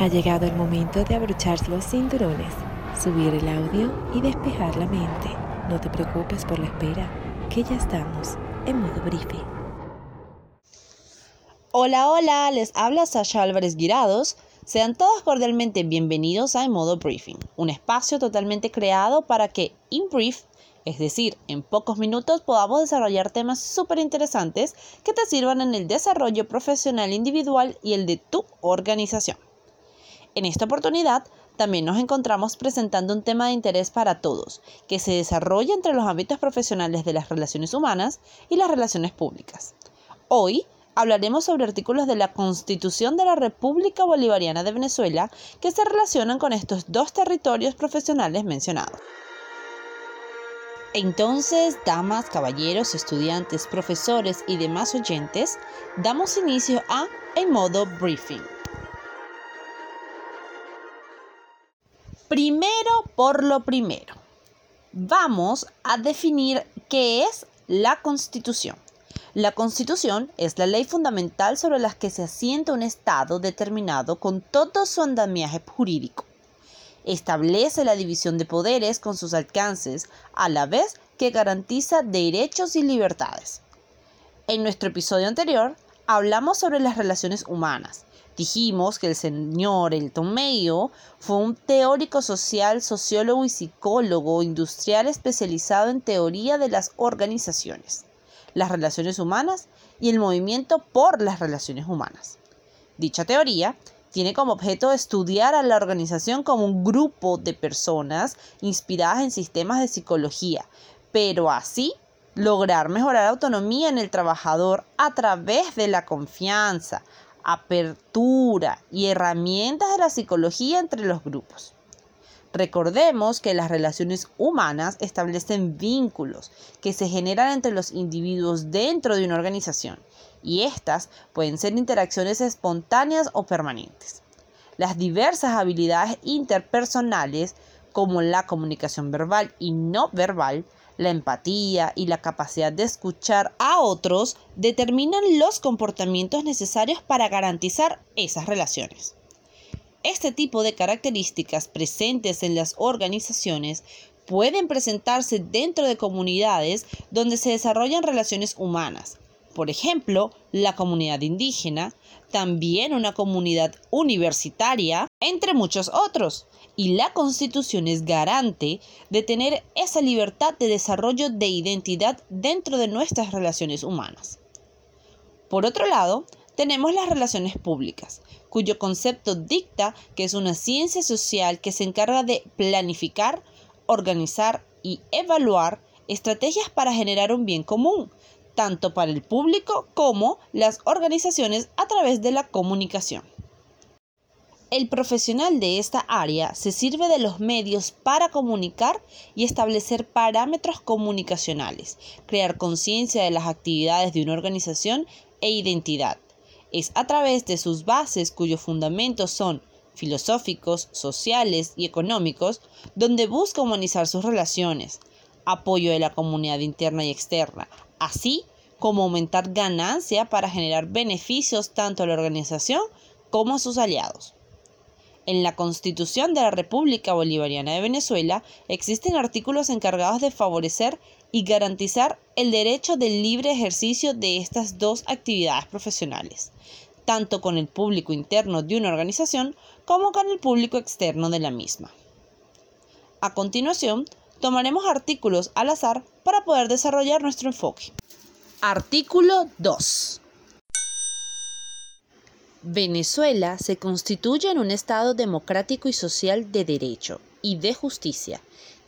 Ha llegado el momento de abrochar los cinturones, subir el audio y despejar la mente. No te preocupes por la espera, que ya estamos en modo briefing. Hola, hola, les habla Sasha Álvarez Guirados. Sean todos cordialmente bienvenidos a En Modo Briefing, un espacio totalmente creado para que, in brief, es decir, en pocos minutos podamos desarrollar temas súper interesantes que te sirvan en el desarrollo profesional individual y el de tu organización. En esta oportunidad, también nos encontramos presentando un tema de interés para todos, que se desarrolla entre los ámbitos profesionales de las relaciones humanas y las relaciones públicas. Hoy hablaremos sobre artículos de la Constitución de la República Bolivariana de Venezuela que se relacionan con estos dos territorios profesionales mencionados. Entonces, damas, caballeros, estudiantes, profesores y demás oyentes, damos inicio a En modo briefing. Primero por lo primero, vamos a definir qué es la Constitución. La Constitución es la ley fundamental sobre la que se asienta un Estado determinado con todo su andamiaje jurídico establece la división de poderes con sus alcances, a la vez que garantiza derechos y libertades. En nuestro episodio anterior hablamos sobre las relaciones humanas. Dijimos que el señor Elton Mayo fue un teórico social, sociólogo y psicólogo industrial especializado en teoría de las organizaciones, las relaciones humanas y el movimiento por las relaciones humanas. Dicha teoría tiene como objeto estudiar a la organización como un grupo de personas inspiradas en sistemas de psicología, pero así lograr mejorar la autonomía en el trabajador a través de la confianza, apertura y herramientas de la psicología entre los grupos. Recordemos que las relaciones humanas establecen vínculos que se generan entre los individuos dentro de una organización y estas pueden ser interacciones espontáneas o permanentes. Las diversas habilidades interpersonales como la comunicación verbal y no verbal, la empatía y la capacidad de escuchar a otros determinan los comportamientos necesarios para garantizar esas relaciones. Este tipo de características presentes en las organizaciones pueden presentarse dentro de comunidades donde se desarrollan relaciones humanas, por ejemplo, la comunidad indígena, también una comunidad universitaria, entre muchos otros. Y la Constitución es garante de tener esa libertad de desarrollo de identidad dentro de nuestras relaciones humanas. Por otro lado, tenemos las relaciones públicas, cuyo concepto dicta que es una ciencia social que se encarga de planificar, organizar y evaluar estrategias para generar un bien común, tanto para el público como las organizaciones a través de la comunicación. El profesional de esta área se sirve de los medios para comunicar y establecer parámetros comunicacionales, crear conciencia de las actividades de una organización e identidad. Es a través de sus bases cuyos fundamentos son filosóficos, sociales y económicos, donde busca humanizar sus relaciones, apoyo de la comunidad interna y externa, así como aumentar ganancia para generar beneficios tanto a la organización como a sus aliados. En la Constitución de la República Bolivariana de Venezuela existen artículos encargados de favorecer y garantizar el derecho del libre ejercicio de estas dos actividades profesionales, tanto con el público interno de una organización como con el público externo de la misma. A continuación, tomaremos artículos al azar para poder desarrollar nuestro enfoque. Artículo 2. Venezuela se constituye en un Estado democrático y social de derecho y de justicia,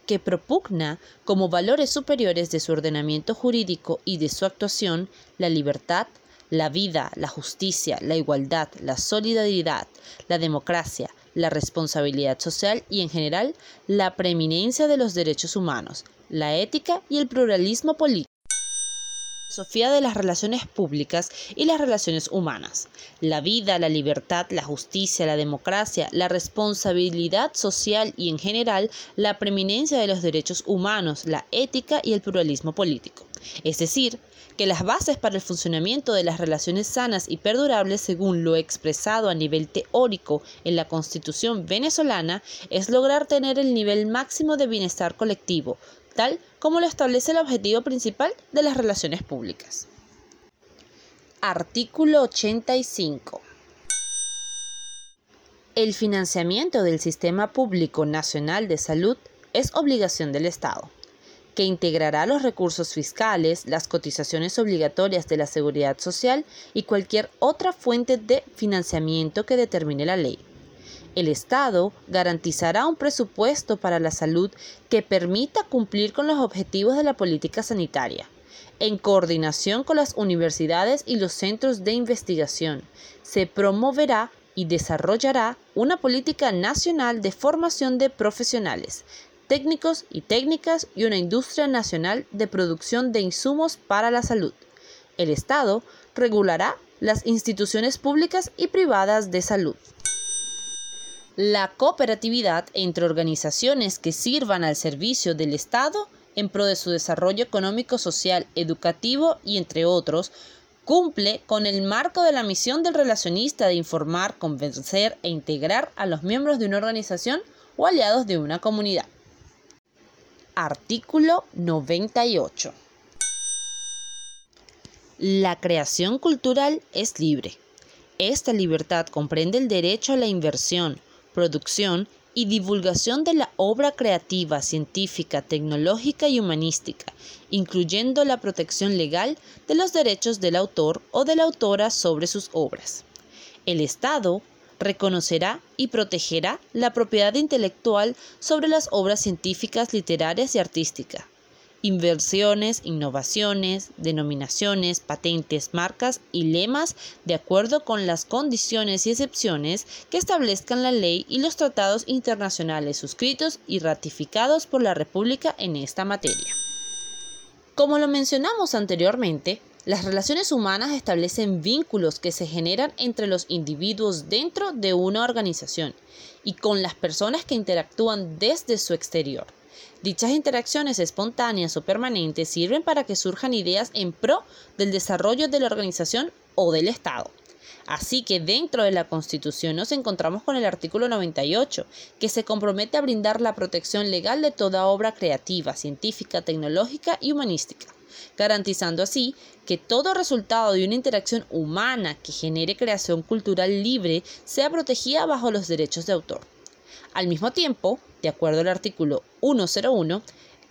que propugna como valores superiores de su ordenamiento jurídico y de su actuación la libertad, la vida, la justicia, la igualdad, la solidaridad, la democracia, la responsabilidad social y en general la preeminencia de los derechos humanos, la ética y el pluralismo político. Sofía de las relaciones públicas y las relaciones humanas. La vida, la libertad, la justicia, la democracia, la responsabilidad social y en general la preeminencia de los derechos humanos, la ética y el pluralismo político. Es decir, que las bases para el funcionamiento de las relaciones sanas y perdurables, según lo expresado a nivel teórico en la Constitución venezolana, es lograr tener el nivel máximo de bienestar colectivo, tal como lo establece el objetivo principal de las relaciones públicas. Artículo 85. El financiamiento del Sistema Público Nacional de Salud es obligación del Estado que integrará los recursos fiscales, las cotizaciones obligatorias de la seguridad social y cualquier otra fuente de financiamiento que determine la ley. El Estado garantizará un presupuesto para la salud que permita cumplir con los objetivos de la política sanitaria, en coordinación con las universidades y los centros de investigación. Se promoverá y desarrollará una política nacional de formación de profesionales, técnicos y técnicas y una industria nacional de producción de insumos para la salud. El Estado regulará las instituciones públicas y privadas de salud. La cooperatividad entre organizaciones que sirvan al servicio del Estado en pro de su desarrollo económico, social, educativo y entre otros, cumple con el marco de la misión del relacionista de informar, convencer e integrar a los miembros de una organización o aliados de una comunidad. Artículo 98. La creación cultural es libre. Esta libertad comprende el derecho a la inversión, producción y divulgación de la obra creativa, científica, tecnológica y humanística, incluyendo la protección legal de los derechos del autor o de la autora sobre sus obras. El Estado reconocerá y protegerá la propiedad intelectual sobre las obras científicas, literarias y artísticas. Inversiones, innovaciones, denominaciones, patentes, marcas y lemas de acuerdo con las condiciones y excepciones que establezcan la ley y los tratados internacionales suscritos y ratificados por la República en esta materia. Como lo mencionamos anteriormente, las relaciones humanas establecen vínculos que se generan entre los individuos dentro de una organización y con las personas que interactúan desde su exterior. Dichas interacciones espontáneas o permanentes sirven para que surjan ideas en pro del desarrollo de la organización o del Estado. Así que dentro de la Constitución nos encontramos con el artículo 98, que se compromete a brindar la protección legal de toda obra creativa, científica, tecnológica y humanística garantizando así que todo resultado de una interacción humana que genere creación cultural libre sea protegida bajo los derechos de autor. Al mismo tiempo, de acuerdo al artículo 101,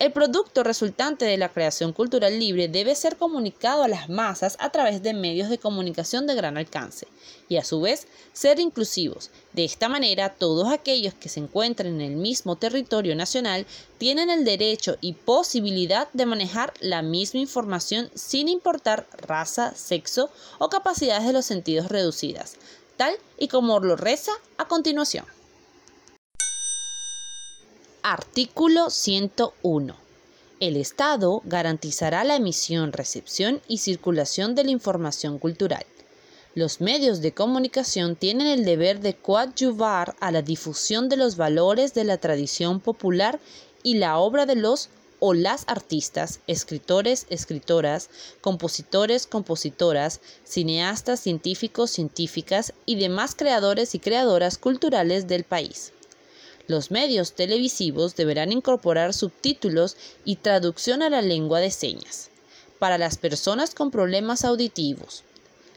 el producto resultante de la creación cultural libre debe ser comunicado a las masas a través de medios de comunicación de gran alcance y a su vez ser inclusivos. De esta manera, todos aquellos que se encuentren en el mismo territorio nacional tienen el derecho y posibilidad de manejar la misma información sin importar raza, sexo o capacidades de los sentidos reducidas, tal y como lo reza a continuación. Artículo 101. El Estado garantizará la emisión, recepción y circulación de la información cultural. Los medios de comunicación tienen el deber de coadyuvar a la difusión de los valores de la tradición popular y la obra de los o las artistas, escritores, escritoras, compositores, compositoras, cineastas, científicos, científicas y demás creadores y creadoras culturales del país. Los medios televisivos deberán incorporar subtítulos y traducción a la lengua de señas. Para las personas con problemas auditivos,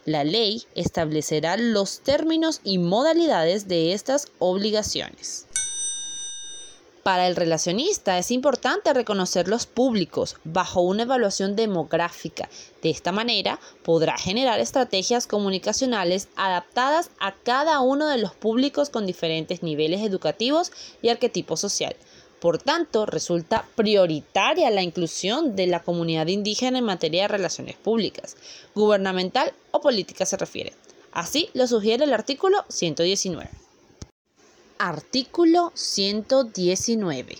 la ley establecerá los términos y modalidades de estas obligaciones. Para el relacionista es importante reconocer los públicos bajo una evaluación demográfica. De esta manera podrá generar estrategias comunicacionales adaptadas a cada uno de los públicos con diferentes niveles educativos y arquetipo social. Por tanto, resulta prioritaria la inclusión de la comunidad indígena en materia de relaciones públicas, gubernamental o política se refiere. Así lo sugiere el artículo 119. Artículo 119.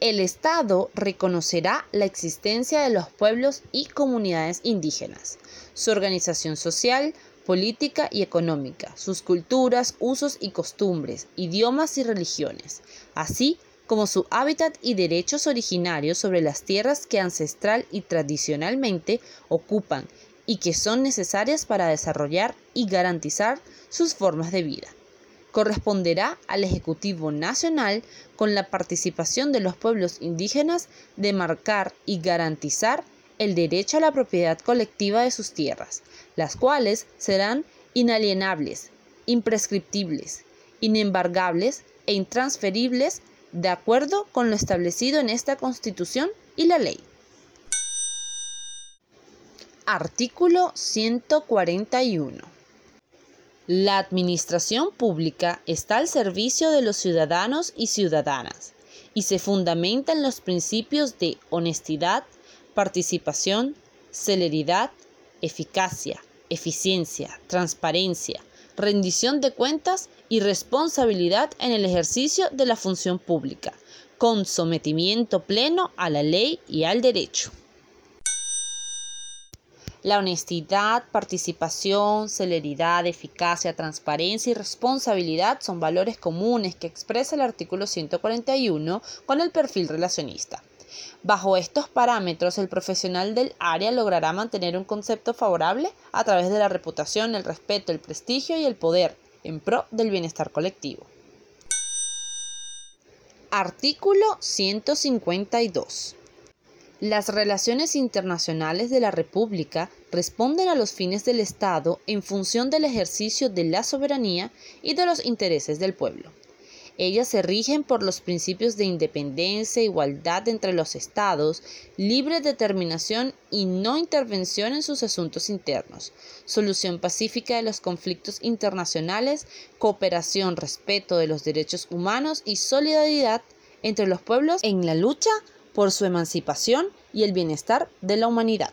El Estado reconocerá la existencia de los pueblos y comunidades indígenas, su organización social, política y económica, sus culturas, usos y costumbres, idiomas y religiones, así como su hábitat y derechos originarios sobre las tierras que ancestral y tradicionalmente ocupan y que son necesarias para desarrollar y garantizar sus formas de vida. Corresponderá al Ejecutivo Nacional, con la participación de los pueblos indígenas, de marcar y garantizar el derecho a la propiedad colectiva de sus tierras, las cuales serán inalienables, imprescriptibles, inembargables e intransferibles de acuerdo con lo establecido en esta Constitución y la ley. Artículo 141. La administración pública está al servicio de los ciudadanos y ciudadanas y se fundamenta en los principios de honestidad, participación, celeridad, eficacia, eficiencia, transparencia, rendición de cuentas y responsabilidad en el ejercicio de la función pública, con sometimiento pleno a la ley y al derecho. La honestidad, participación, celeridad, eficacia, transparencia y responsabilidad son valores comunes que expresa el artículo 141 con el perfil relacionista. Bajo estos parámetros, el profesional del área logrará mantener un concepto favorable a través de la reputación, el respeto, el prestigio y el poder en pro del bienestar colectivo. Artículo 152. Las relaciones internacionales de la República responden a los fines del Estado en función del ejercicio de la soberanía y de los intereses del pueblo. Ellas se rigen por los principios de independencia, igualdad entre los estados, libre determinación y no intervención en sus asuntos internos, solución pacífica de los conflictos internacionales, cooperación, respeto de los derechos humanos y solidaridad entre los pueblos en la lucha por su emancipación y el bienestar de la humanidad.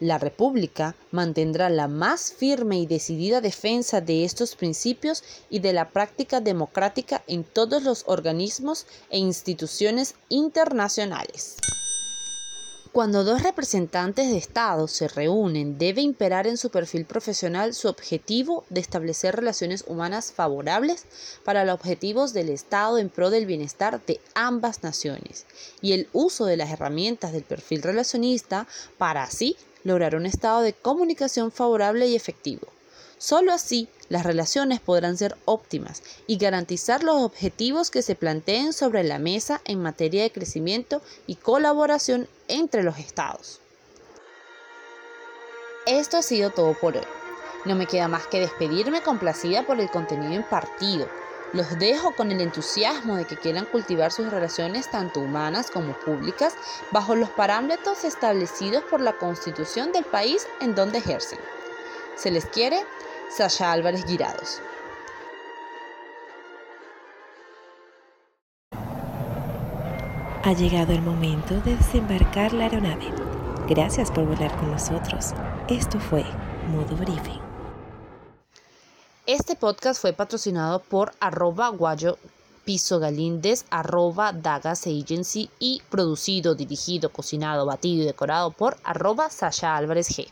La República mantendrá la más firme y decidida defensa de estos principios y de la práctica democrática en todos los organismos e instituciones internacionales. Cuando dos representantes de Estado se reúnen, debe imperar en su perfil profesional su objetivo de establecer relaciones humanas favorables para los objetivos del Estado en pro del bienestar de ambas naciones y el uso de las herramientas del perfil relacionista para así lograr un estado de comunicación favorable y efectivo. Solo así las relaciones podrán ser óptimas y garantizar los objetivos que se planteen sobre la mesa en materia de crecimiento y colaboración entre los estados. Esto ha sido todo por hoy. No me queda más que despedirme complacida por el contenido impartido. Los dejo con el entusiasmo de que quieran cultivar sus relaciones tanto humanas como públicas bajo los parámetros establecidos por la constitución del país en donde ejercen. Se les quiere Sasha Álvarez Guirados. Ha llegado el momento de desembarcar la aeronave. Gracias por volar con nosotros. Esto fue Modo Briefing. Este podcast fue patrocinado por arroba guayo piso galíndez arroba dagas agency y producido, dirigido, cocinado, batido y decorado por arroba Sasha Álvarez G.